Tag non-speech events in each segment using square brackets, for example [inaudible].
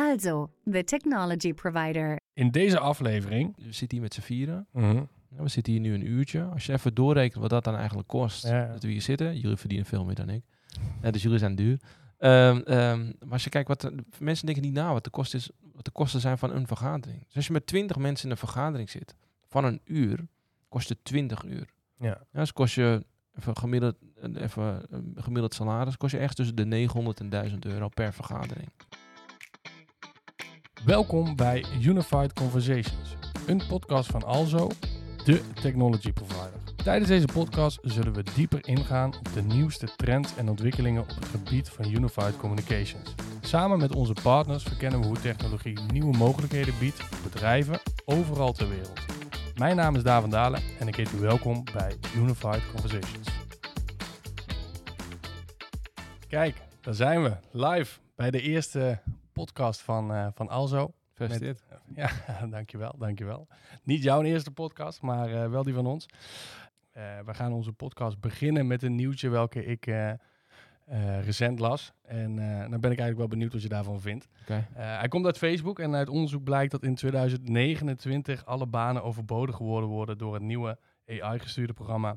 Also, the technology provider. In deze aflevering. We zitten hier met z'n vieren. Mhm. Ja, We zitten hier nu een uurtje. Als je even doorrekent wat dat dan eigenlijk kost, Ja. dat we hier zitten. Jullie verdienen veel meer dan ik. Ja, dus jullie zijn duur. Ehm, ehm, maar als je kijkt, wat de- mensen denken niet na wat de, kost is, wat de kosten zijn van een vergadering. Dus als je met 20 mensen in een vergadering zit, van een uur, kost het 20 uur. Ja. Ja, dus kost je even gemiddeld, even een gemiddeld salaris, kost je echt tussen de 900 en 1000 euro per vergadering. Welkom bij Unified Conversations, een podcast van Alzo, de technology provider. Tijdens deze podcast zullen we dieper ingaan op de nieuwste trends en ontwikkelingen op het gebied van Unified Communications. Samen met onze partners verkennen we hoe technologie nieuwe mogelijkheden biedt voor bedrijven overal ter wereld. Mijn naam is Daan Dalen en ik heet u welkom bij Unified Conversations. Kijk, daar zijn we, live bij de eerste podcast van, eh, van Alzo. Gefeliciteerd. [laughs] Ja, dankjewel, dankjewel. Niet jouw eerste podcast, maar eh, wel die van ons. Eh, we gaan onze podcast beginnen met een nieuwtje welke ik recent las. En dan ben ik eigenlijk wel benieuwd wat je daarvan vindt. Oké. Eh, hij komt uit Facebook en uit onderzoek blijkt dat in 2029 alle banen overbodig geworden worden door het nieuwe AI-gestuurde programma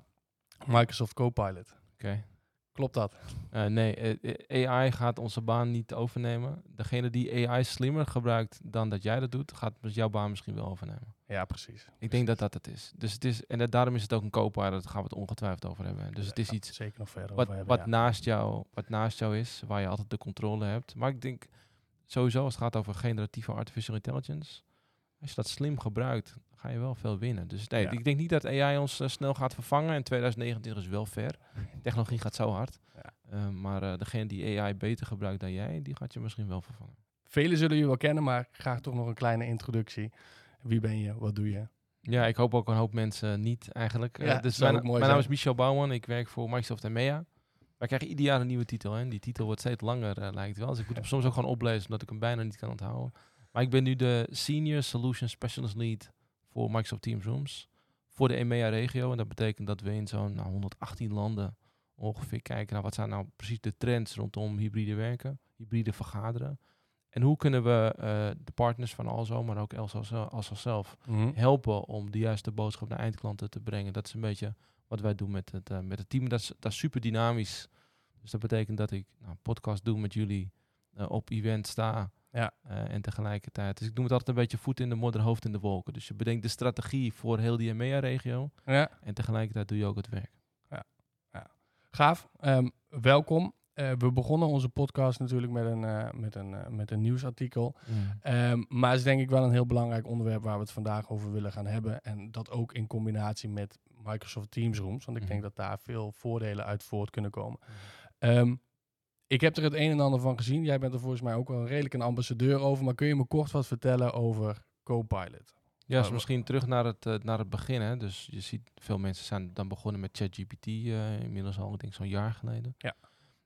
Microsoft Copilot. Oké. Klopt dat? Eh, nee, eh, AI gaat onze baan niet overnemen. Degene die AI slimmer gebruikt dan dat jij dat doet, gaat dus jouw baan misschien wel overnemen. Ja, precies. Ik denk dat dat het is. Dus het is en dat, daarom is het ook een co-pilot, daar gaan we het ongetwijfeld over hebben. Dus het is iets Zeker nog verder wat, over hebben, wat, ja. naast jou, wat naast jou is, waar je altijd de controle hebt. Maar ik denk sowieso, als het gaat over generatieve artificial intelligence, als je dat slim gebruikt, ga je wel veel winnen. Dus nee, Ja. ik denk niet dat AI ons eh, snel gaat vervangen. En 2029 is wel ver. [laughs] Technologie gaat zo hard. Ja. Eh, maar eh, degene die AI beter gebruikt dan jij, die gaat je misschien wel vervangen. Velen zullen je wel kennen, maar graag toch nog een kleine introductie. Wie ben je? Wat doe je? Ja, ik hoop ook een hoop mensen niet eigenlijk. Ja, dus mijn, mijn naam is Michel Bouwman. Ik werk voor Microsoft EMEA. Wij krijgen ieder jaar een nieuwe titel. En Die titel wordt steeds langer, lijkt wel. Dus ik moet hem soms ook gewoon oplezen, omdat ik hem bijna niet kan onthouden. Maar ik ben nu de Senior Solution Specialist Lead voor Microsoft Teams Rooms. Voor de EMEA-regio. En dat betekent dat we in zo'n nou, 118 landen ongeveer kijken naar wat zijn nou precies de trends rondom hybride werken, hybride vergaderen. En hoe kunnen we eh, de partners van Alzo, maar ook Alsa zelf, helpen om de juiste boodschap naar eindklanten te brengen. Dat is een beetje wat wij doen met het, eh, met het team. Dat is, dat is super dynamisch. Dus dat betekent dat ik nou, podcast doe met jullie, eh, op event sta. Ja. eh, en tegelijkertijd. Dus ik doe het altijd een beetje voet in de modder, hoofd in de wolken. Dus je bedenkt de strategie voor heel die EMEA-regio. Ja, En tegelijkertijd doe je ook het werk. gaaf. Ehm, welkom. Eh, we begonnen onze podcast natuurlijk met een, eh, met een, met een nieuwsartikel. Ehm, maar het is denk ik wel een heel belangrijk onderwerp waar we het vandaag over willen gaan hebben. En dat ook in combinatie met Microsoft Teams Rooms. Want ik denk Mhm. dat daar veel voordelen uit voort kunnen komen. Ehm, ik heb er het een en ander van gezien. Jij bent er volgens mij ook wel redelijk een ambassadeur over. Maar kun je me kort wat vertellen over Copilot? Ja, dus misschien terug naar het, eh, naar het begin. Hè. Dus je ziet, veel mensen zijn dan begonnen met ChatGPT, eh inmiddels al, ik denk zo'n jaar geleden. Ja.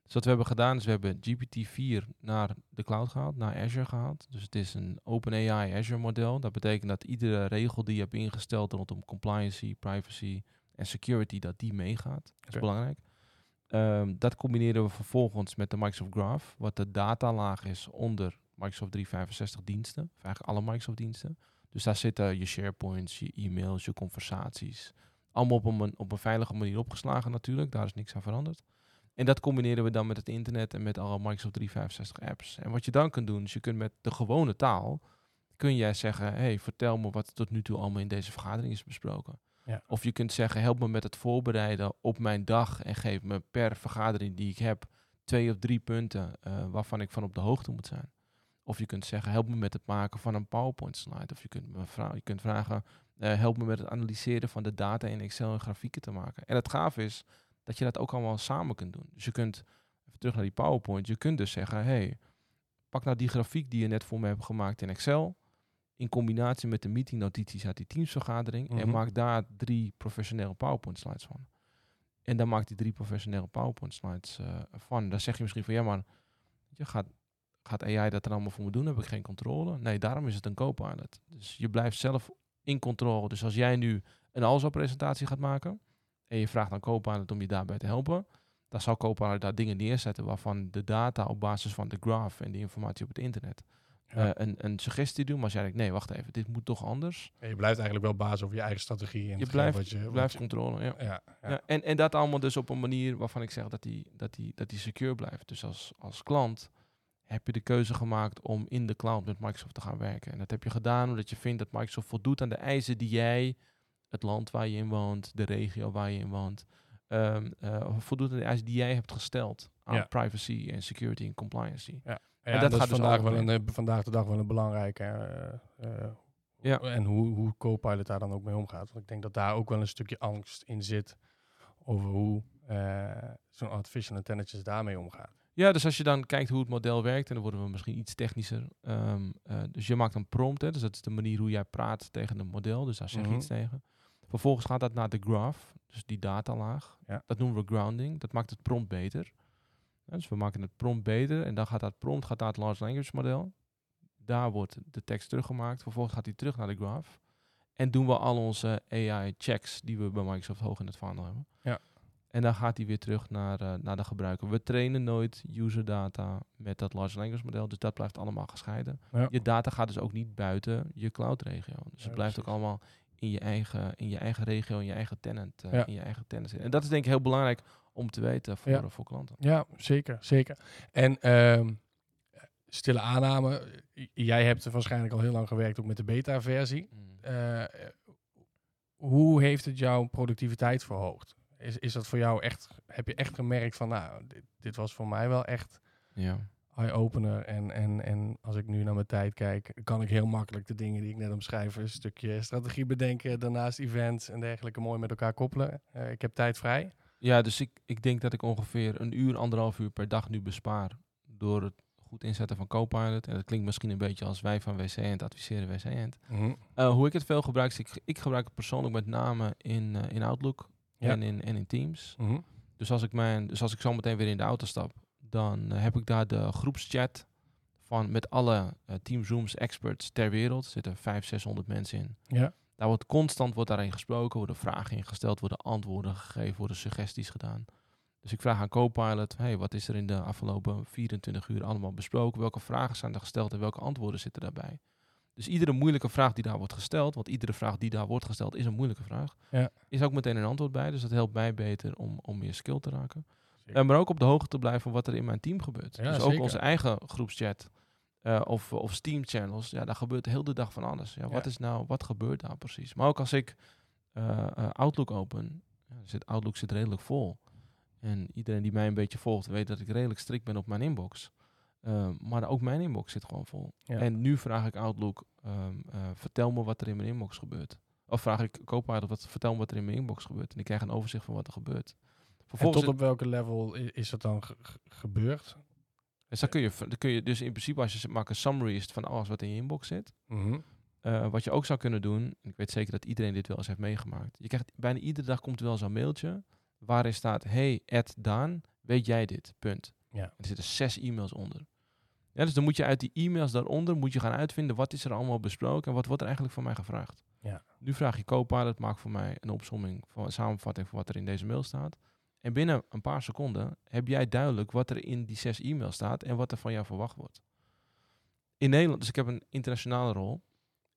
Dus wat we hebben gedaan, is we hebben GPT-4 naar de cloud gehaald, naar Azure gehaald. Dus het is een OpenAI Azure model. Dat betekent dat iedere regel die je hebt ingesteld rondom compliancy, privacy en security, dat die meegaat. Dat is belangrijk. Ehm, dat combineren we vervolgens met de Microsoft Graph, wat de datalaag is onder Microsoft 365 diensten, eigenlijk alle Microsoft diensten. Dus daar zitten je SharePoints, je e-mails, je conversaties. Allemaal op een, op een veilige manier opgeslagen natuurlijk. Daar is niks aan veranderd. En dat combineren we dan met het internet en met alle Microsoft 365 apps. En wat je dan kunt doen, is je kunt met de gewone taal, kun jij zeggen, hey, vertel me wat tot nu toe allemaal in deze vergadering is besproken. Ja. Of je kunt zeggen, help me met het voorbereiden op mijn dag en geef me per vergadering die ik heb twee of drie punten eh, waarvan ik van op de hoogte moet zijn. Of je kunt zeggen, help me met het maken van een PowerPoint slide. Of je kunt, me je kunt vragen, eh, help me met het analyseren van de data in Excel en grafieken te maken. En het gaaf is dat je dat ook allemaal samen kunt doen. Dus je kunt, even terug naar die PowerPoint, je kunt dus zeggen, hey, pak nou die grafiek die je net voor me hebt gemaakt in Excel, in combinatie met de meetingnotities uit die teamsvergadering, en Mhm. maak daar drie professionele PowerPoint slides van. En dan maakt die drie professionele PowerPoint slides eh, van. Dan zeg je misschien van, ja maar, je gaat, gaat AI dat er allemaal voor me doen? Heb ik geen controle? Nee, daarom is het een co-pilot. Dus je blijft zelf in controle. Dus als jij nu een ALSO-presentatie gaat maken en je vraagt aan Copilot om je daarbij te helpen, dan zal Copilot daar dingen neerzetten waarvan de data op basis van de graph en de informatie op het internet eh, een, een suggestie doen. Maar als jij denkt, nee, wacht even, dit moet toch anders. En je blijft eigenlijk wel baas over je eigen strategie. En Je hetgeen blijft, wat je, wat blijft je- controle, ja. ja, ja. En, en dat allemaal dus op een manier waarvan ik zeg dat die, dat die, dat die secure blijft. Dus als, als klant heb je de keuze gemaakt om in de cloud met Microsoft te gaan werken. En dat heb je gedaan omdat je vindt dat Microsoft voldoet aan de eisen die jij, het land waar je in woont, de regio waar je in woont, eh, voldoet aan de eisen die jij hebt gesteld aan privacy en security en compliancy. Ja, En dat, gaat dus vandaag, wel een, eh, vandaag de dag wel een belangrijke. eh, eh, Ja. En hoe, hoe Copilot daar dan ook mee omgaat. Want ik denk dat daar ook wel een stukje angst in zit over hoe zo'n artificial intelligence daarmee omgaat. Ja, dus als je dan kijkt hoe het model werkt, en dan worden we misschien iets technischer. Ehm, eh, dus je maakt een prompt, hè, dus dat is de manier hoe jij praat tegen een model. Dus daar zeg je Mhm. iets tegen. Vervolgens gaat dat naar de graph, dus die datalaag. Ja. Dat noemen we grounding. Dat maakt het prompt beter. Dus we maken het prompt beter en dan gaat dat prompt gaat naar het large language model. Daar wordt de tekst teruggemaakt. Vervolgens gaat die terug naar de graph. En doen we al onze AI-checks die we bij Microsoft hoog in het vaandel hebben. Ja. En dan gaat hij weer terug naar, eh, naar de gebruiker. We trainen nooit user data met dat large language model. Dus dat blijft allemaal gescheiden. Ja. Je data gaat dus ook niet buiten je cloud regio. Dus Ja, het blijft ook allemaal in je eigen, in je eigen regio, in je eigen tenant. Ja. in je eigen tenant. En dat is denk ik heel belangrijk om te weten voor, Ja. voor klanten. Ja, zeker, zeker. En ehm, stille aanname, jij hebt er waarschijnlijk al heel lang gewerkt ook met de beta-versie. Mm. Eh, hoe heeft het jouw productiviteit verhoogd? Is, is dat voor jou echt, heb je echt gemerkt van, nou, dit, dit was voor mij wel echt Ja. eye-opener. En, en, en als ik nu naar mijn tijd kijk, kan ik heel makkelijk de dingen die ik net omschrijf, een stukje strategie bedenken, daarnaast events en dergelijke mooi met elkaar koppelen. Eh, ik heb tijd vrij. Ja, dus ik, ik denk dat ik ongeveer een uur, anderhalf uur per dag nu bespaar door het goed inzetten van Copilot. En dat klinkt misschien een beetje als wij van WC End adviseren WC End. Eh, hoe ik het veel gebruik, is ik, ik gebruik het persoonlijk met name in, eh, in Outlook Ja. en, in, en in Teams. Mhm. Dus als ik, mijn, dus als ik zo meteen weer in de auto stap, dan eh, heb ik daar de groepschat van met alle Team Zooms experts ter wereld. Er zitten 500, 600 mensen in. Ja. Daar wordt constant wordt daarin gesproken, worden vragen ingesteld, worden antwoorden gegeven, worden suggesties gedaan. Dus ik vraag aan Copilot, hey, wat is er in de afgelopen 24 uur allemaal besproken? Welke vragen zijn er gesteld en welke antwoorden zitten daarbij? Dus iedere moeilijke vraag die daar wordt gesteld, want iedere vraag die daar wordt gesteld is een moeilijke vraag, Ja. is ook meteen een antwoord bij. Dus dat helpt mij beter om, om meer skill te raken. Eh, maar ook op de hoogte te blijven van wat er in mijn team gebeurt. Ja, dus ook zeker. onze eigen groepschat eh, of, of Steam channels. Ja, daar gebeurt heel de dag van alles. Ja, wat is nou, wat gebeurt daar precies? Maar ook als ik eh, eh, Outlook open, ja, zit, Outlook zit redelijk vol. En iedereen die mij een beetje volgt, weet dat ik redelijk strikt ben op mijn inbox. Eh, maar ook mijn inbox zit gewoon vol. Ja. En nu vraag ik Outlook, ehm, eh, vertel me wat er in mijn inbox gebeurt. Of vraag ik Copilot, wat, vertel me wat er in mijn inbox gebeurt. En ik krijg een overzicht van wat er gebeurt. En tot op welke level is dat dan ge- ge- gebeurd? Dus dan kun, je, dan kun je dus in principe, als je maakt een summary is van alles wat in je inbox zit. Mhm. Eh, wat je ook zou kunnen doen, en ik weet zeker dat iedereen dit wel eens heeft meegemaakt. Je krijgt bijna iedere dag komt er wel zo'n mailtje waarin staat: Hey, Ed Daan, weet jij dit? Punt. Ja. En er zitten zes e-mails onder. Ja, dus dan moet je uit die e-mails daaronder moet je gaan uitvinden wat is er allemaal besproken en wat wordt er eigenlijk van mij gevraagd. Ja. Nu vraag je Copilot, maak voor mij een opsomming van een samenvatting van wat er in deze mail staat. En binnen een paar seconden heb jij duidelijk wat er in die zes e-mails staat en wat er van jou verwacht wordt. In Nederland, dus ik heb een internationale rol.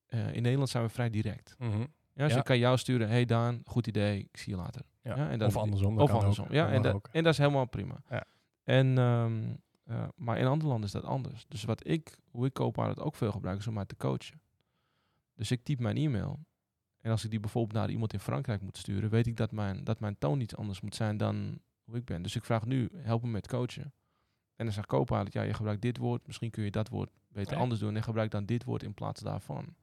Eh, in Nederland zijn we vrij direct. Mhm. Ja, dus Ja. ik kan jou sturen, hey Daan, goed idee, ik zie je later. Ja. Ja, en dan- of andersom. Of kan andersom. ook. Ja, en, mag da- ook. en dat is helemaal prima. Ja. En, ehm, eh, maar in andere landen is dat anders. Dus wat ik, hoe ik Copilot ook veel gebruik, is om mij te coachen. Dus ik typ mijn e-mail. En als ik die bijvoorbeeld naar iemand in Frankrijk moet sturen, weet ik dat mijn, dat mijn toon iets anders moet zijn dan hoe ik ben. Dus ik vraag nu, help me met coachen. En dan zegt Copilot, ja, je gebruikt dit woord, misschien kun je dat woord beter Ja. anders doen en gebruik dan dit woord in plaats daarvan.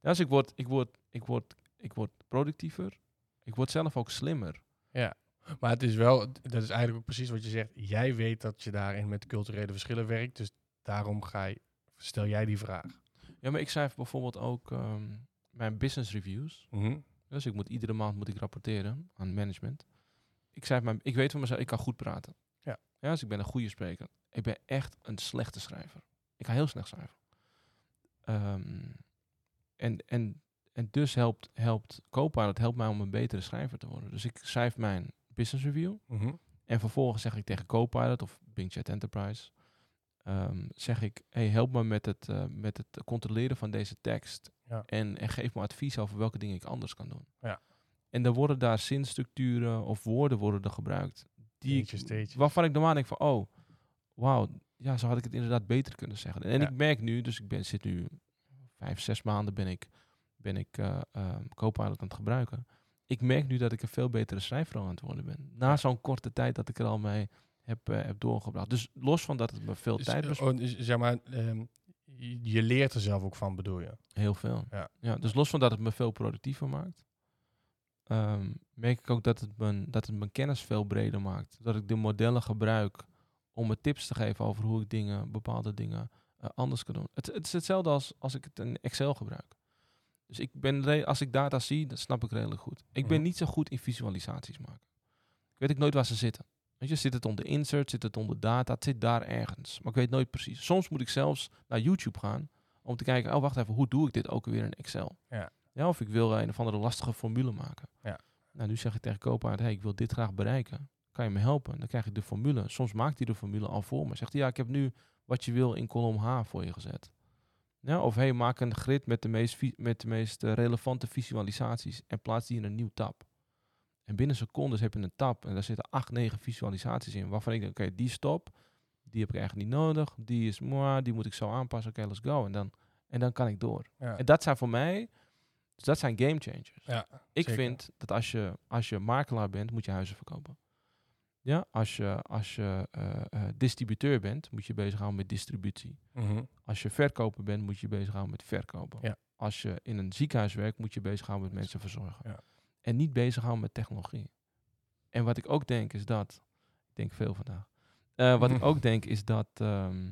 Ja, dus ik word, ik, word, ik, word, ik word productiever. Ik word zelf ook slimmer. Maar het is wel, dat is eigenlijk ook precies wat je zegt. Jij weet dat je daarin met culturele verschillen werkt. Dus daarom ga je, stel jij die vraag. Ja, maar ik schrijf bijvoorbeeld ook ehm, mijn business reviews. Mhm. Dus ik moet iedere maand moet ik rapporteren aan management. Ik, schrijf mijn, ik weet van mezelf, ik kan goed praten. Ja. ja. Dus ik ben een goede spreker. Ik ben echt een slechte schrijver. Ik kan heel slecht schrijven. Ehm, en, en, en dus helpt, helpt Copilot helpt mij om een betere schrijver te worden. Dus ik schrijf mijn business review. Mhm. En vervolgens zeg ik tegen Copilot of Bing Chat Enterprise. ehm, zeg ik, hey, help me met het, eh, met het controleren van deze tekst. Ja. En, en geef me advies over welke dingen ik anders kan doen. Ja. En dan worden daar zinstructuren of woorden worden er gebruikt. Die Teentjes, ik, teentjes. waarvan ik normaal denk van, oh, wauw, ja, zo had ik het inderdaad beter kunnen zeggen. En Ja. ik merk nu, dus ik ben, zit nu vijf, zes maanden ben ik, ben ik ehm, Copilot aan het gebruiken. Ik merk nu dat ik een veel betere schrijver aan het worden ben. Na zo'n korte tijd dat ik er al mee heb, eh, heb doorgebracht. Dus los van dat het me veel Dus, tijd eh, bespaart. oh, dus zeg maar, ehm, je, leert er zelf ook van, bedoel je? Heel veel. Ja. dus los van dat het me veel productiever maakt, ehm, merk ik ook dat het, mijn, dat het mijn kennis veel breder maakt. Dat ik de modellen gebruik om me tips te geven over hoe ik dingen, bepaalde dingen eh, anders kan doen. Het, het is hetzelfde als als ik het in Excel gebruik. Dus ik ben, als ik data zie, dat snap ik redelijk goed. Ik ben Mhm. niet zo goed in visualisaties maken. Ik weet ik nooit waar ze zitten. Weet je, zit het onder insert, zit het onder data, het zit daar ergens. Maar ik weet nooit precies. Soms moet ik zelfs naar YouTube gaan om te kijken, oh wacht even, hoe doe ik dit ook weer in Excel? Ja. ja of ik wil een of andere lastige formule maken. Ja. Nou, nu zeg ik tegen Koopvaart, hey, ik wil dit graag bereiken. Kan je me helpen? Dan krijg ik de formule. Soms maakt hij de formule al voor me. Zegt hij, ja, ik heb nu wat je wil in kolom H voor je gezet. Ja, of hey, maak een grid met de meest, met de meest eh, relevante visualisaties en plaats die in een nieuw tab. En binnen secondes heb je een tab en daar zitten acht, negen visualisaties in. Waarvan ik denk, oké, die stop, die heb ik eigenlijk niet nodig. Die is mooi, die moet ik zo aanpassen. Oké, let's go. En dan, en dan kan ik door. Ja. En dat zijn voor mij, dus dat zijn game changers. Ja, Ik zeker. vind dat als je, als je makelaar bent, moet je huizen verkopen. Ja, als je, als je eh, eh, distributeur bent, moet je bezighouden met distributie. Mhm. Als je verkoper bent, moet je bezighouden met verkopen. Ja. Als je in een ziekenhuis werkt, moet je bezighouden met mensen verzorgen. Ja. En niet bezighouden met technologie. En wat ik ook denk is dat, ik denk veel vandaag. Eh, wat ik [laughs] ook denk is dat, ehm,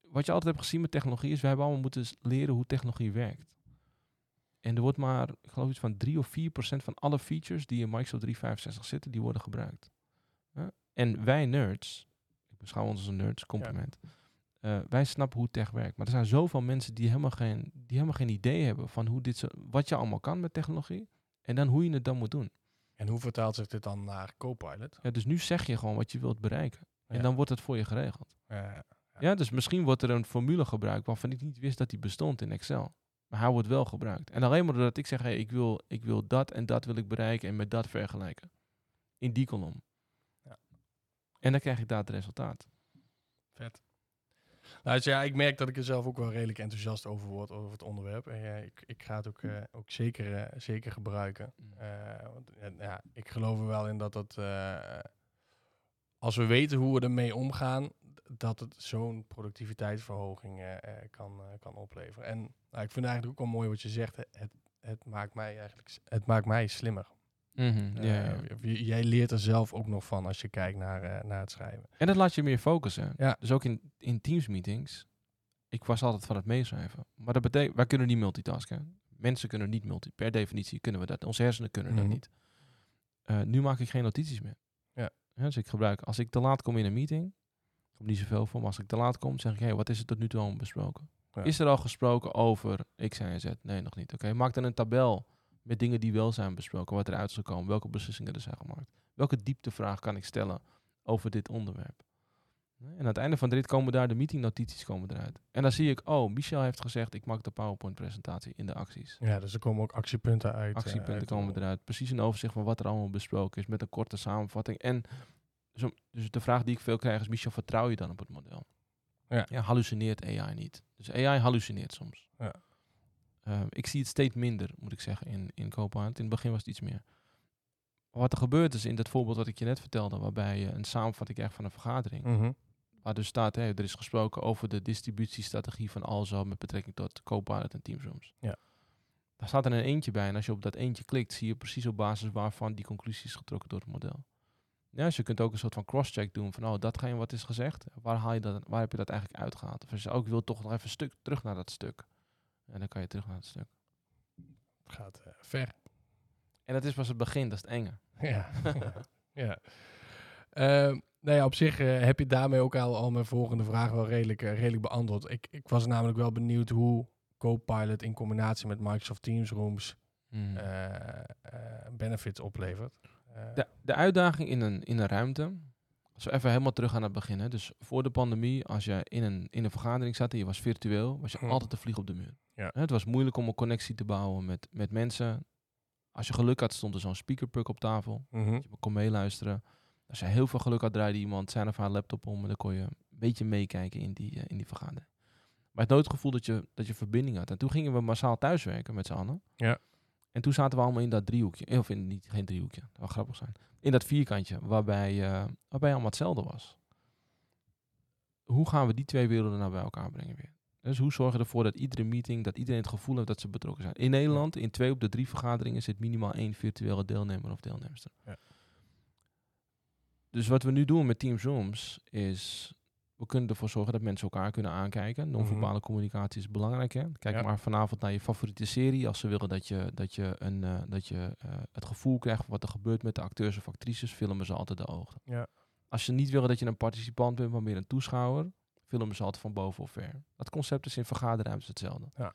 wat je altijd hebt gezien met technologie is, we hebben allemaal moeten leren hoe technologie werkt. En er wordt maar, ik geloof iets van 3 of 4 procent van alle features die in Microsoft 365 zitten, die worden gebruikt. En wij nerds, ik beschouw ons als een nerds, compliment. Eh, wij snappen hoe tech werkt. Maar er zijn zoveel mensen die helemaal geen, die helemaal geen idee hebben van hoe dit zo, wat je allemaal kan met technologie. En dan hoe je het dan moet doen. En hoe vertaalt zich dit dan naar Copilot? Ja, dus nu zeg je gewoon wat je wilt bereiken. En Ja. dan wordt het voor je geregeld. Ja. Ja, dus misschien wordt er een formule gebruikt waarvan ik niet wist dat die bestond in Excel. Maar hij wordt wel gebruikt. En alleen maar doordat ik zeg, hey, ik, wil, ik wil dat en dat wil ik bereiken en met dat vergelijken. In die kolom. Ja. En dan krijg ik daar het resultaat. Vet. Nou, dus ja, ik merk dat ik er zelf ook wel redelijk enthousiast over word, over het onderwerp. En ja, ik, ik ga het ook, eh, ook zeker, eh, zeker gebruiken. Eh, want, ja, ik geloof er wel in dat eh, als we weten hoe we ermee omgaan, dat het zo'n productiviteitsverhoging kan, kan opleveren. En nou, ik vind eigenlijk ook wel mooi wat je zegt. Het, het maakt mij eigenlijk, het maakt mij slimmer. Mhm. Eh, jij leert er zelf ook nog van als je kijkt naar, eh, naar het schrijven. En dat laat je meer focussen. Ja. Dus ook in, in Teams meetings. Ik was altijd van het meeschrijven. Maar dat betekent, wij kunnen niet multitasken. Mensen kunnen niet multi. Per definitie kunnen we dat. Onze hersenen kunnen Mhm. dat niet. Eh, nu maak ik geen notities meer. Ja. dus ik gebruik, als ik te laat kom in een meeting, kom niet zoveel voor, maar als ik te laat kom, zeg ik, hey, wat is er tot nu toe al besproken? Ja. Is er al gesproken over X, Y en Z? Nee, nog niet. Oké, maak dan een tabel met dingen die wel zijn besproken, wat eruit is gekomen, welke beslissingen er zijn gemaakt. Welke dieptevraag kan ik stellen over dit onderwerp? En aan het einde van de rit komen daar de meetingnotities komen eruit. En dan zie ik, oh, Michel heeft gezegd, ik maak de PowerPoint-presentatie in de acties. Ja, dus er komen ook actiepunten uit. eh, Actiepunten uit komen eruit. Precies een overzicht van wat er allemaal besproken is, met een korte samenvatting. En zo, dus de vraag die ik veel krijg is, Michel, vertrouw je dan op het model? Ja. hallucineert AI niet. Dus AI hallucineert soms. Ja. Eh, ik zie het steeds minder, moet ik zeggen, in, in Copilot. In het begin was het iets meer. Wat er gebeurt is in dat voorbeeld wat ik je net vertelde, waarbij je een samenvatting krijgt van een vergadering. Mhm. Waar dus staat, er is gesproken over de distributiestrategie van Alzo met betrekking tot Copilot en Teamsrooms. Ja. Daar staat er een eentje bij en als je op dat eentje klikt, zie je precies op basis waarvan die conclusie is getrokken door het model. Ja, dus je kunt ook een soort van cross-check doen van, oh, datgene wat is gezegd, waar, haal je dat, waar heb je dat eigenlijk uitgehaald? Of als je ook wil toch nog even een stuk terug naar dat stuk. En dan kan je terug naar het stuk. Het gaat eh, ver. En dat is pas het begin, dat is het enge. Ja. [laughs] [laughs] ja. Ehm, nou ja, op zich eh, heb je daarmee ook al, al mijn volgende vraag wel redelijk, eh, redelijk beantwoord. Ik, ik was namelijk wel benieuwd hoe Copilot in combinatie met Microsoft Teams Rooms Hmm. benefits oplevert. De, de uitdaging in een, in een ruimte, Als we even helemaal terug aan het begin. Hè. Dus voor de pandemie, als je in een, in een vergadering zat en je was virtueel, was je Hmm. altijd te vlieg op de muur. Ja. Het was moeilijk om een connectie te bouwen met, met mensen. Als je geluk had, stond er zo'n speakerpuck op tafel. Mhm. Je kon meeluisteren. Als je heel veel geluk had, draaide iemand zijn of haar laptop om en dan kon je een beetje meekijken in die, eh, in die vergadering. Maar het nooit het gevoel dat je, dat je verbinding had. En toen gingen we massaal thuiswerken met z'n allen. Ja. En toen zaten we allemaal in dat driehoekje. eh, Of in, niet, geen driehoekje, dat zou grappig zijn. In dat vierkantje, waarbij, eh, waarbij allemaal hetzelfde was. Hoe gaan we die twee werelden nou bij elkaar brengen weer? Dus hoe zorgen we ervoor dat iedere meeting, dat iedereen het gevoel heeft dat ze betrokken zijn? In Nederland, in twee op de drie vergaderingen, zit minimaal één virtuele deelnemer of deelnemster. Ja. Dus wat we nu doen met Teams Rooms is, we kunnen ervoor zorgen dat mensen elkaar kunnen aankijken. Non-verbale communicatie is belangrijk. Hè? Kijk Ja. maar vanavond naar je favoriete serie. Als ze willen dat je, dat je, een, eh, dat je eh, het gevoel krijgt van wat er gebeurt met de acteurs of actrices, filmen ze altijd de ogen. Ja. Als ze niet willen dat je een participant bent, maar meer een toeschouwer, filmen ze altijd van boven of ver. Dat concept is in vergaderruimtes hetzelfde. Ja.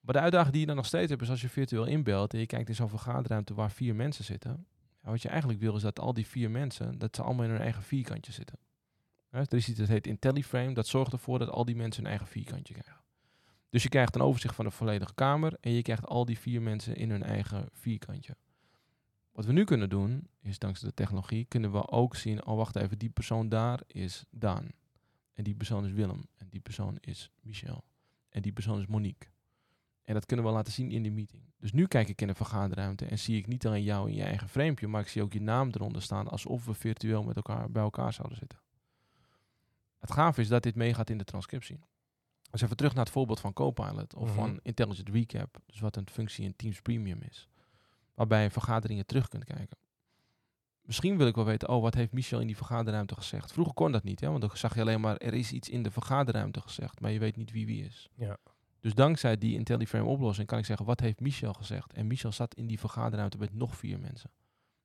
Maar de uitdaging die je dan nog steeds hebt, is als je virtueel inbelt en je kijkt in zo'n vergaderruimte waar vier mensen zitten. Wat je eigenlijk wil is dat al die vier mensen, dat ze allemaal in hun eigen vierkantje zitten. Er is dat heet IntelliFrame, dat zorgt ervoor dat al die mensen hun eigen vierkantje krijgen. Dus je krijgt een overzicht van de volledige kamer en je krijgt al die vier mensen in hun eigen vierkantje. Wat we nu kunnen doen, is dankzij de technologie, kunnen we ook zien, oh wacht even, die persoon daar is Daan. En die persoon is Willem. En die persoon is Michel. En die persoon is Monique. En dat kunnen we laten zien in die meeting. Dus nu kijk ik in een vergaderruimte en zie ik niet alleen jou in je eigen framepje, maar ik zie ook je naam eronder staan alsof we virtueel met elkaar bij elkaar zouden zitten. Het gaaf is dat dit meegaat in de transcriptie. Dus even terug naar het voorbeeld van Copilot of Mhm. van Intelligent Recap, dus wat een functie in Teams Premium is, waarbij je vergaderingen terug kunt kijken. Misschien wil ik wel weten, oh, wat heeft Michel in die vergaderruimte gezegd? Vroeger kon dat niet, hè, want dan zag je alleen maar, er is iets in de vergaderruimte gezegd, maar je weet niet wie wie is. Ja. Dus dankzij die IntelliFrame oplossing kan ik zeggen, wat heeft Michel gezegd? En Michel zat in die vergaderruimte met nog vier mensen.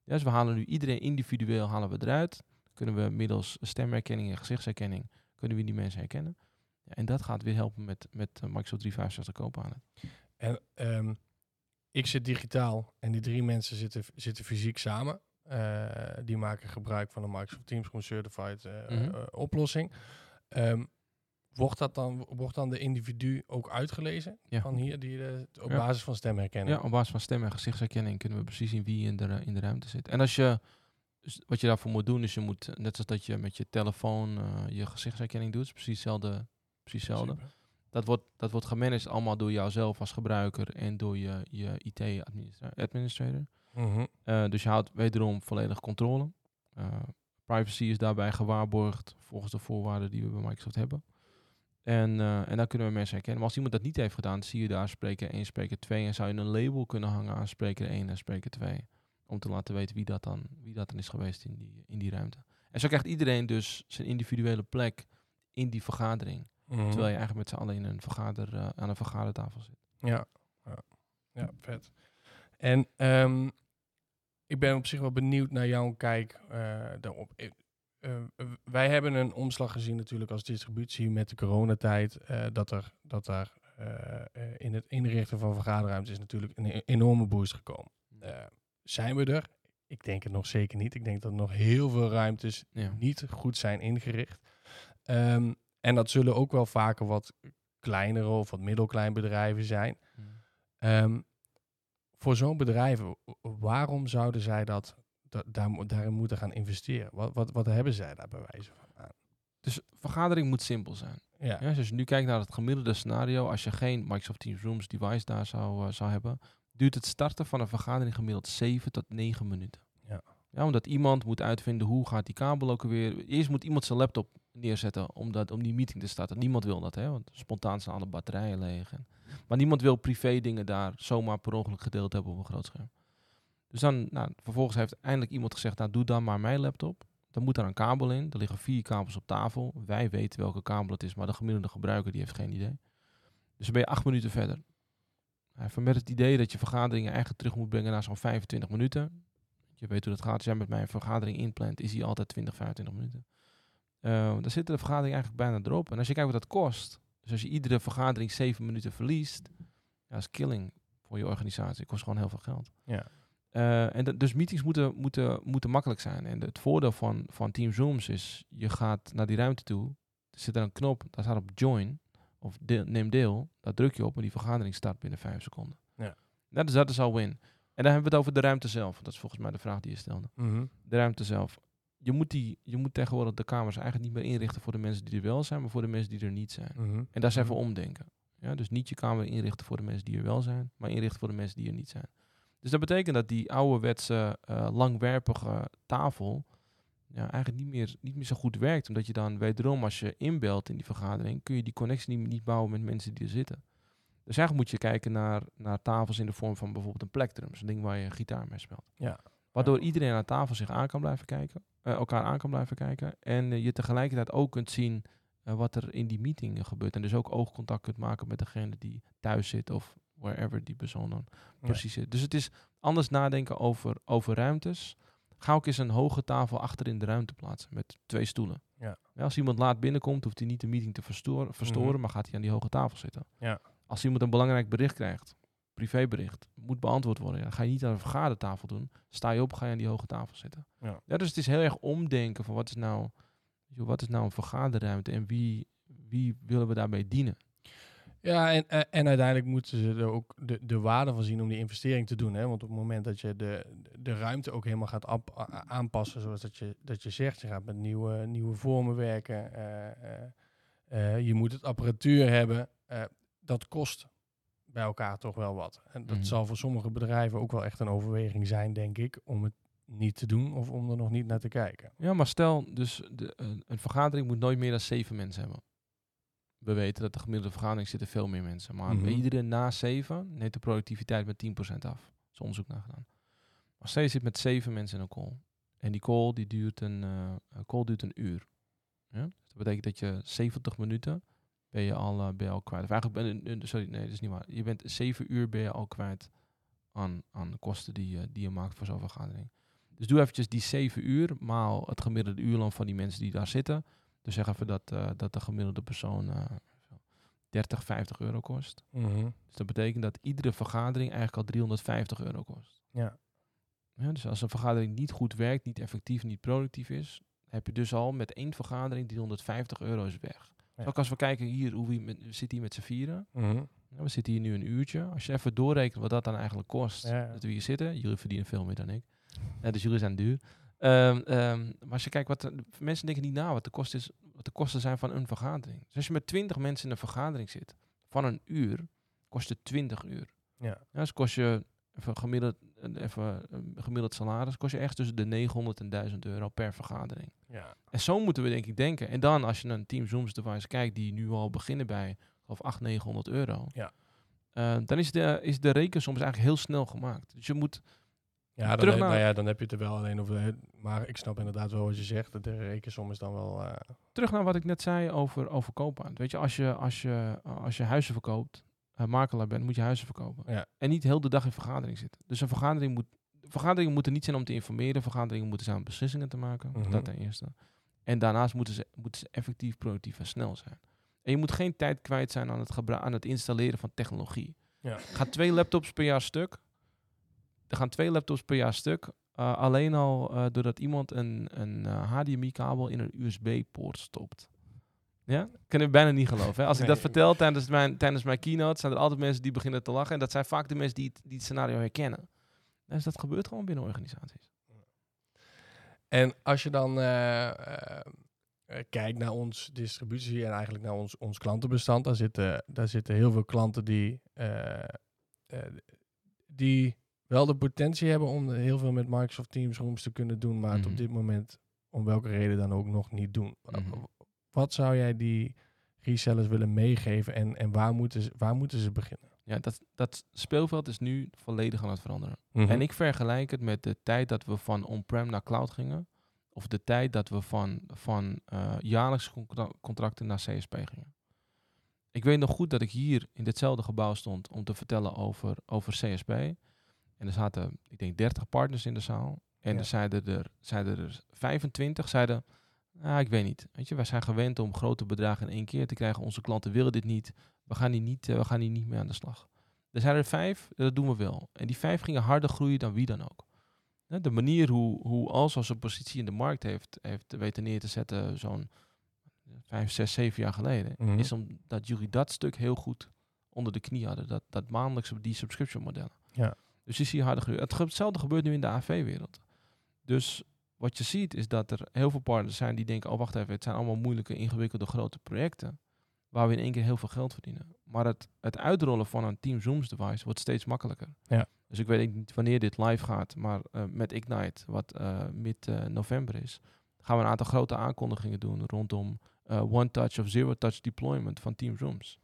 Ja, dus we halen nu iedereen individueel halen we eruit. Kunnen we middels stemherkenning en gezichtsherkenning, kunnen we die mensen herkennen. Ja, en dat gaat weer helpen met, met eh, Microsoft 365 Copilot. En ehm, ik zit digitaal en die drie mensen zitten, zitten fysiek samen. Eh, die maken gebruik van de Microsoft Teams Certified eh, Mhm. oplossing. Ehm, wordt, dat dan, wordt dan de individu ook uitgelezen? Ja. Van hier, die, op Ja. basis van stemherkenning? Ja, op basis van stem en gezichtsherkenning kunnen we precies zien wie in de, in de ruimte zit. En als je, dus wat je daarvoor moet doen, is je moet, net zoals dat je met je telefoon eh, je gezichtsherkenning doet, is precies hetzelfde. Precies hetzelfde. Dat wordt, dat wordt gemanaged allemaal door jouzelf als gebruiker en door je, je IT-administrator. Mhm. Eh, dus je houdt wederom volledig controle. Eh, privacy is daarbij gewaarborgd volgens de voorwaarden die we bij Microsoft hebben. En, eh, en dan kunnen we mensen herkennen. Maar als iemand dat niet heeft gedaan, zie je daar spreker 1, spreker 2. En zou je een label kunnen hangen aan spreker 1 en spreker 2. Om te laten weten wie dat dan, wie dat dan is geweest in die, in die ruimte. En zo krijgt iedereen dus zijn individuele plek in die vergadering. Mhm. Terwijl je eigenlijk met z'n allen in een vergader, eh, aan een vergadertafel zit. Ja, ja. ja vet. En ehm, ik ben op zich wel benieuwd naar jouw kijk eh, daarop. Ik- eh, wij hebben een omslag gezien natuurlijk als distributie met de coronatijd. dat er, dat eh, in het inrichten van vergaderruimtes is natuurlijk een e- enorme boost gekomen. Zijn we er? Ik denk het nog zeker niet. Ik denk dat er nog heel veel ruimtes Ja. niet goed zijn ingericht. Ehm, en dat zullen ook wel vaker wat kleinere of wat middelklein bedrijven zijn. Ehm, voor zo'n bedrijf, waarom zouden zij dat, da- daar, daarin moeten gaan investeren? Wat, wat, wat hebben zij daar bij wijze van aan? Dus vergadering moet simpel zijn. Ja, Ja, dus als je nu kijkt naar het gemiddelde scenario, als je geen Microsoft Teams Rooms device daar zou, eh, zou hebben, duurt het starten van een vergadering gemiddeld 7 tot 9 minuten. Ja. Ja, omdat iemand moet uitvinden hoe gaat die kabel ook weer. Eerst moet iemand zijn laptop neerzetten om, dat, om die meeting te starten. Niemand wil dat, hè, want spontaan zijn alle batterijen leeg. En, maar niemand wil privé dingen daar zomaar per ongeluk gedeeld hebben op een groot scherm. Dus dan, nou, vervolgens heeft eindelijk iemand gezegd, nou doe dan maar mijn laptop. Dan moet daar een kabel in. Er liggen vier kabels op tafel. Wij weten welke kabel het is, maar de gemiddelde gebruiker die heeft geen idee. Dus dan ben je acht minuten verder. Even met het idee dat je vergaderingen eigenlijk terug moet brengen naar zo'n 25 minuten. Je weet hoe dat gaat. Als jij met mij een vergadering inplant, is die altijd 20, 25 minuten. Eh, dan zit de vergadering eigenlijk bijna erop. En als je kijkt wat dat kost. Dus als je iedere vergadering 7 minuten verliest. Ja, dat is killing voor je organisatie. Het kost gewoon heel veel geld. Ja. Eh, en dat- dus meetings moeten, moeten, moeten makkelijk zijn. En het voordeel van, van Team Zooms is, je gaat naar die ruimte toe. Er zit er een knop, daar staat op join of deel, neem deel. Daar druk je op en die vergadering start binnen vijf seconden. Ja. Dat is, dat is al win. En dan hebben we het over de ruimte zelf. Dat is volgens mij de vraag die je stelde. Mhm. De ruimte zelf. Je moet, die, je moet tegenwoordig de kamers eigenlijk niet meer inrichten voor de mensen die er wel zijn, maar voor de mensen die er niet zijn. Mhm. En daar even Mhm. omdenken. Ja, dus niet je kamer inrichten voor de mensen die er wel zijn, maar inrichten voor de mensen die er niet zijn. Dus dat betekent dat die ouderwetse, eh langwerpige tafel ja, eigenlijk niet meer, niet meer zo goed werkt. Omdat je dan wederom, als je inbelt in die vergadering, kun je die connectie niet, niet bouwen met mensen die er zitten. Dus eigenlijk moet je kijken naar, naar tafels in de vorm van bijvoorbeeld een plektrum. Zo'n ding waar je gitaar mee speelt. Ja. Waardoor iedereen aan tafel zich aan kan blijven kijken, eh, elkaar aan kan blijven kijken. En eh, je tegelijkertijd ook kunt zien eh, wat er in die meeting gebeurt. En dus ook oogcontact kunt maken met degene die thuis zit of wherever die persoon dan precies zit. Dus het is anders nadenken over, over ruimtes. Ga ook eens een hoge tafel achter in de ruimte plaatsen met twee stoelen. Ja. als iemand laat binnenkomt, hoeft hij niet de meeting te verstoren, verstoren Mhm. maar gaat hij aan die hoge tafel zitten. Ja. Als iemand een belangrijk bericht krijgt, privébericht, moet beantwoord worden, ja, ga je niet aan een vergadertafel doen. Sta je op, ga je aan die hoge tafel zitten. Ja. dus het is heel erg omdenken van wat is nou, joh, wat is nou een vergaderruimte en wie, wie willen we daarbij dienen? Ja, en, en- en uiteindelijk moeten ze er ook de, de waarde van zien om die investering te doen. Hè? Want op het moment dat je de, de ruimte ook helemaal gaat ap- aanpassen, zoals dat je, dat je zegt, je gaat met nieuwe, nieuwe vormen werken, eh, eh, eh, je moet het apparatuur hebben, eh, dat kost bij elkaar toch wel wat. En dat Mhm. zal voor sommige bedrijven ook wel echt een overweging zijn, denk ik, om het niet te doen of om er nog niet naar te kijken. Ja, maar stel, dus de, een, een vergadering moet nooit meer dan zeven mensen hebben. We weten dat de gemiddelde vergadering zitten veel meer mensen. Maar Mhm. bij iedere na zeven neemt de productiviteit met 10% af. Er is onderzoek naar gedaan. Maar stel je zit met zeven mensen in een call. En die call, die duurt een, eh, een call duurt een uur. Ja? Dus dat betekent dat je 70 minuten ben je al, eh, ben je al kwijt. Of eigenlijk, ben, je- sorry, nee, dat is niet waar. Je bent zeven uur ben je al kwijt aan, aan de kosten die, je die je maakt voor zo'n vergadering. Dus doe eventjes die 7 uur maal het gemiddelde uurloon van die mensen die daar zitten. Dus zeg even dat, eh, dat de gemiddelde persoon eh, zo 30, 50 euro kost. Dus dat betekent dat iedere vergadering eigenlijk al 350 euro kost. Ja. Ja, dus als een vergadering niet goed werkt, niet effectief, niet productief is, heb je dus al met één vergadering 350 euro is weg. Ja. Ook als we kijken hier, hoe we, met, we zitten hier met z'n vieren. Mhm. Ja, we zitten hier nu een uurtje. Als je even doorrekent wat dat dan eigenlijk kost, dat we hier zitten. Jullie verdienen veel meer dan ik. Dus jullie zijn duur. Ehm, ehm, maar als je kijkt, wat de- mensen denken niet na wat de, kosten is, wat de kosten zijn van een vergadering. Dus als je met 20 mensen in een vergadering zit, van een uur, kost het 20 uur. Ja. Ja, dus kost je even gemiddeld, een- even gemiddeld salaris, kost je echt tussen de 900 en 1000 euro per vergadering. Ja. En zo moeten we denk ik denken. En dan als je naar een Team Zooms device kijkt, die nu al beginnen bij of 800, 900 euro. Ja. eh, dan is de, is de rekensom eigenlijk heel snel gemaakt. Dus je moet Ja, dan, he- naar- nou ja, dan heb je het er wel alleen over. Maar ik snap inderdaad wel wat je zegt. De rekensom is dan wel. eh, terug naar wat ik net zei over, over koopmaand. Weet je, als je, als je, als je huizen verkoopt, eh, makelaar bent, moet je huizen verkopen. Ja. En niet heel de dag in vergadering zitten. Dus een vergadering moet, vergaderingen moeten niet zijn om te informeren. Vergaderingen moeten zijn om beslissingen te maken. Mhm. Dat ten eerste. En daarnaast moeten ze, moeten ze effectief, productief en snel zijn. En je moet geen tijd kwijt zijn aan het, aan het installeren van technologie. Ja. Gaan twee laptops per jaar stuk. Er gaan twee laptops per jaar stuk. eh, alleen al eh, doordat iemand een, een eh, HDMI-kabel in een USB-poort stopt. Ja? Kan ik bijna niet geloven. Hè? Als ik Nee. dat vertel tijdens mijn, tijdens mijn keynote, zijn er altijd mensen die beginnen te lachen. En dat zijn vaak de mensen die het, die het scenario herkennen. Dus dat gebeurt gewoon binnen organisaties. En als je dan kijkt naar ons distributie en eigenlijk naar ons, ons klantenbestand, daar zitten, daar zitten heel veel klanten die, die wel de potentie hebben om heel veel met Microsoft Teams Rooms te kunnen doen, maar het Mhm. op dit moment om welke reden dan ook nog niet doen. Mhm. Wat zou jij die resellers willen meegeven en, en waar, moeten ze, waar moeten ze beginnen? Ja, dat, dat speelveld is nu volledig aan het veranderen. Mhm. En ik vergelijk het met de tijd dat we van on-prem naar cloud gingen. Of de tijd dat we van, van eh, jaarlijkse contra- contracten naar CSP gingen. Ik weet nog goed dat ik hier in ditzelfde gebouw stond om te vertellen over, over CSP. En er zaten, ik denk, 30 partners in de zaal. En Ja. er zeiden er, zeiden er 25, zeiden, ah, ik weet niet. Weet je, wij zijn gewend om grote bedragen in één keer te krijgen. Onze klanten willen dit niet. We gaan hier niet, eh, we gaan hier niet mee aan de slag. Er zijn er vijf, dat doen we wel. En die vijf gingen harder groeien dan wie dan ook. De manier hoe, hoe Alzo zijn positie in de markt heeft, heeft weten neer te zetten zo'n vijf, zes, zeven jaar geleden, Mhm. is omdat jullie dat stuk heel goed onder de knie hadden. Dat, dat maandelijkse, die subscription modellen. Ja. Dus je ziet harder Hetzelfde gebeurt nu in de AV-wereld. Dus wat je ziet is dat er heel veel partners zijn die denken, oh wacht even, het zijn allemaal moeilijke, ingewikkelde, grote projecten. Waar we in één keer heel veel geld verdienen. Maar het, het uitrollen van een Team Zooms device wordt steeds makkelijker. Ja. Dus ik weet niet wanneer dit live gaat, maar eh, met Ignite, wat eh mid-november is, gaan we een aantal grote aankondigingen doen rondom eh, one-touch of zero-touch deployment van Team Zooms.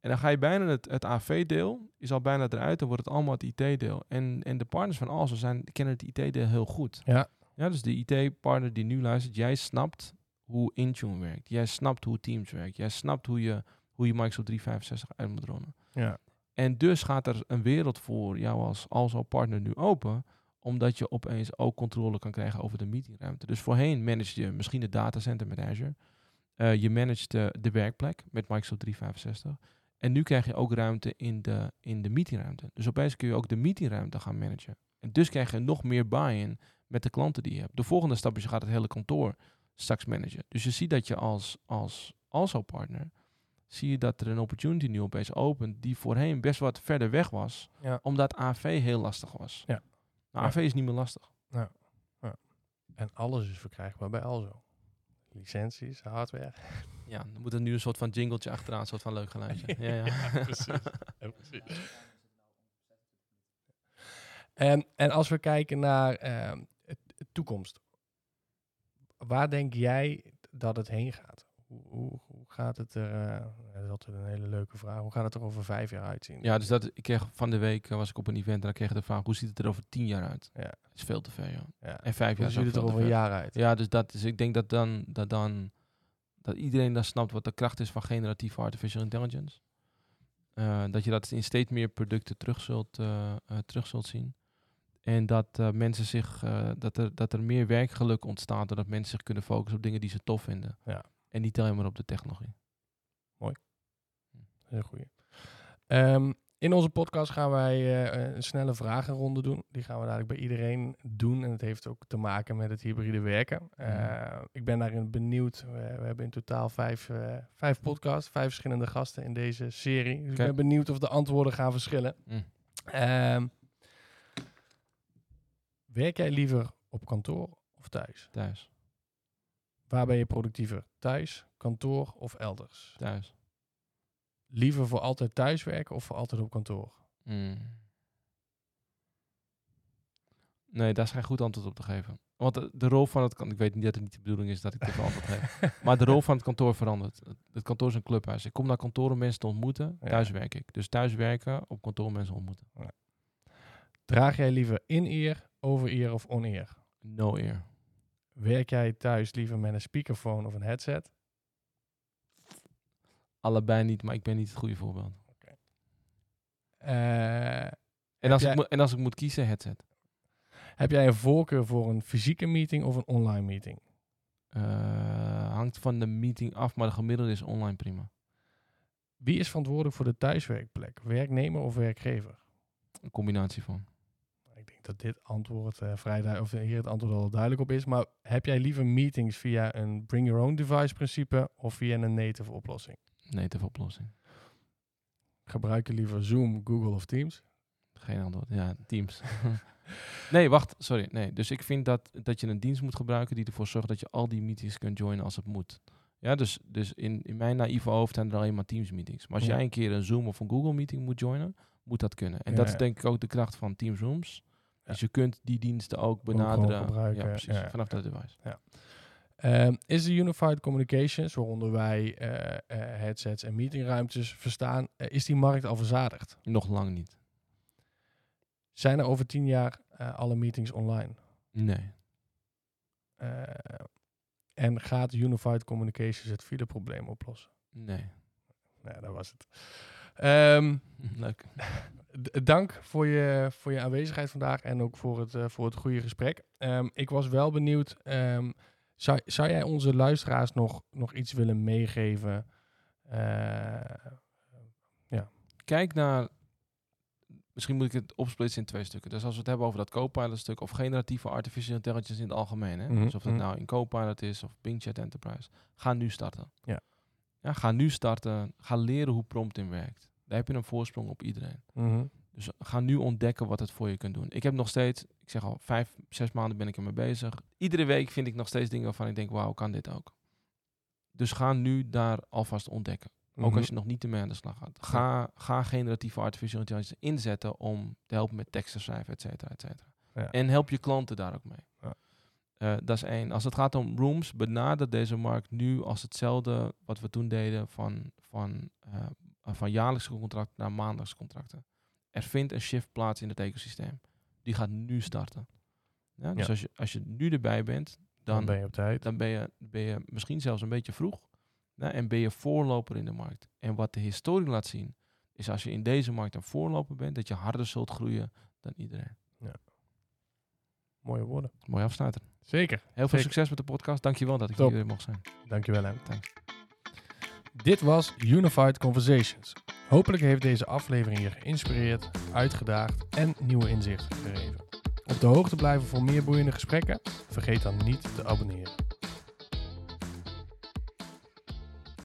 En dan ga je bijna het, het AV-deel, is al bijna eruit, dan wordt het allemaal het IT-deel. En, en de partners van Alzo zijn, kennen het IT-deel heel goed. Ja. Ja, dus de IT-partner die nu luistert, jij snapt hoe Intune werkt. Jij snapt hoe Teams werkt. Jij snapt hoe je, hoe je Microsoft 365 uit moet rollen. Ja. En dus gaat er een wereld voor jou als Alzo partner nu open, omdat je opeens ook controle kan krijgen over de meetingruimte. Dus voorheen manage je misschien het datacenter met Azure. Eh, je managt de, de werkplek met Microsoft 365. En nu krijg je ook ruimte in de, in de meetingruimte. Dus opeens kun je ook de meetingruimte gaan managen. En dus krijg je nog meer buy-in met de klanten die je hebt. De volgende stap is je gaat het hele kantoor straks managen. Dus je ziet dat je als, als also partner, zie je dat er een opportunity nu opeens opent die voorheen best wat verder weg was, Ja. omdat AV heel lastig was. Ja. Nou, Ja. AV is niet meer lastig. En alles is verkrijgbaar bij Alzo. Licenties, hardware. [laughs] Ja, dan moet er nu een soort van jingletje achteraan, een soort van leuk geluidje. [laughs] ja, ja. Ja, [laughs] precies. Ja, precies. En, en als we kijken naar het toekomst. Waar denk jij dat het heen gaat? Hoe, hoe, hoe gaat het er... eh, dat is altijd een hele leuke vraag. Hoe gaat het er over vijf jaar uitzien? Ja, dus dat, ik kreeg van de week eh, was ik op een event en dan kreeg ik de vraag, hoe ziet het er over tien jaar uit? Ja. Dat is veel te ver, joh. Ja. En vijf Hoe jaar ziet het er over een jaar uit? Ja, dus dat is, ik denk dat dan, dat dan, dat iedereen dan snapt wat de kracht is van generatieve artificial intelligence. Eh, dat je dat in steeds meer producten terug zult, terug zult zien. En dat mensen zich, dat, er, dat er meer werkgeluk ontstaat doordat mensen zich kunnen focussen op dingen die ze tof vinden. Ja. En niet alleen maar op de technologie. Heel goeie. Ehm, in onze podcast gaan wij eh, een snelle vragenronde doen. Die gaan we dadelijk bij iedereen doen. En het heeft ook te maken met het hybride werken. Eh, ik ben daarin benieuwd. We, we hebben in totaal vijf, eh, vijf podcasts, vijf verschillende gasten in deze serie. Dus ik ben benieuwd of de antwoorden gaan verschillen. Mm. Ehm, werk jij liever op kantoor of thuis? Thuis. Waar ben je productiever? Thuis, kantoor of elders? Thuis. Liever voor altijd thuiswerken of voor altijd op kantoor? Mm. Nee, daar is geen goed antwoord op te geven. Want de, de rol van het kantoor, ik weet niet dat het niet de bedoeling is dat ik dit [laughs] antwoord geef. Maar de rol van het kantoor verandert. Het, het kantoor is een clubhuis. Ik kom naar kantoor om mensen te ontmoeten. Ja. Thuis werk ik. Dus thuis werken, op kantoor mensen ontmoeten. Draag jij liever in-ear, over-ear of on-ear? No ear. Werk jij thuis liever met een speakerphone of een headset? Allebei niet, maar ik ben niet het goede voorbeeld. Eh, En als, jij- ik, moet- en als ik moet kiezen, headset. heb jij een voorkeur voor een fysieke meeting of een online meeting? Eh, hangt van de meeting af, maar de gemiddelde is online prima. Wie is verantwoordelijk voor de thuiswerkplek? Werknemer of werkgever? Een combinatie van. Dat dit antwoord eh, vrij of hier het antwoord al duidelijk op is. Maar heb jij liever meetings via een bring your own device principe of via een native oplossing? Native oplossing. Gebruik je liever Zoom, Google of Teams? Geen antwoord. Ja, Teams. [laughs] nee, wacht. Sorry. Nee. Dus ik vind dat, dat je een dienst moet gebruiken die ervoor zorgt dat je al die meetings kunt joinen als het moet. Ja, dus, dus in, in mijn naïeve hoofd zijn er alleen maar Teams meetings. Maar als Ja. jij een keer een Zoom of een Google meeting moet joinen, moet dat kunnen. En Ja, dat is denk ik ook de kracht van Teams Rooms. Ja. Dus je kunt die diensten ook benaderen. gebruiken, Ja, precies. ja, ja. vanaf dat device. Ehm, is de Unified Communications, waaronder wij eh, eh, headsets en meetingruimtes verstaan, eh, is die markt al verzadigd? Nog lang niet. Zijn er over tien jaar alle meetings online? Nee. En gaat Unified Communications het fileprobleem oplossen? Nee. Nou, dat was het. Ehm, [laughs] Leuk. dank voor je, voor je aanwezigheid vandaag en ook voor het, eh, voor het goede gesprek. Ehm, ik was wel benieuwd, ehm, zou, zou jij onze luisteraars nog, nog iets willen meegeven? Eh, Kijk naar misschien moet ik het opsplitsen in twee stukken. Dus als we het hebben over dat Copilot stuk of generatieve artificial intelligence in het algemeen. Hè? Mhm, Dus of dat mhm. nou in Copilot is of Bing Chat Enterprise. Ga nu starten. Ja. ja. Ga nu starten. Ga leren hoe prompt in werkt. Daar heb je een voorsprong op iedereen. Mhm. Dus ga nu ontdekken wat het voor je kunt doen. Ik heb nog steeds, ik zeg al, vijf, zes maanden ben ik ermee bezig. Iedere week vind ik nog steeds dingen waarvan ik denk, wauw, kan dit ook? Dus ga nu daar alvast ontdekken. Ook Mhm. als je nog niet ermee aan de slag gaat. Ga, ga generatieve artificial intelligence inzetten om te helpen met teksten schrijven, et cetera, et cetera. Ja. En help je klanten daar ook mee. Ja. Eh, dat is één. Als het gaat om rooms, benader deze markt nu als hetzelfde wat we toen deden van, van, eh, van jaarlijkse contracten naar maandelijkse contracten. Er vindt een shift plaats in het ecosysteem. Die gaat nu starten. Ja, dus Ja. Als, je, als je nu erbij bent, Dan dan, ben je op tijd. dan ben, je, ben je misschien zelfs een beetje vroeg. Ja, en ben je voorloper in de markt. En wat de historie laat zien, is als je in deze markt een voorloper bent, dat je harder zult groeien dan iedereen. Mooie woorden. Mooi afsluiter. Zeker. Heel veel Zeker. succes met de podcast. Dankjewel dat ik Top. hier weer mocht zijn. Dankjewel hè. Thanks. Dit was Unified Conversations. Hopelijk heeft deze aflevering je geïnspireerd, uitgedaagd en nieuwe inzichten gegeven. Op de hoogte blijven voor meer boeiende gesprekken? Vergeet dan niet te abonneren.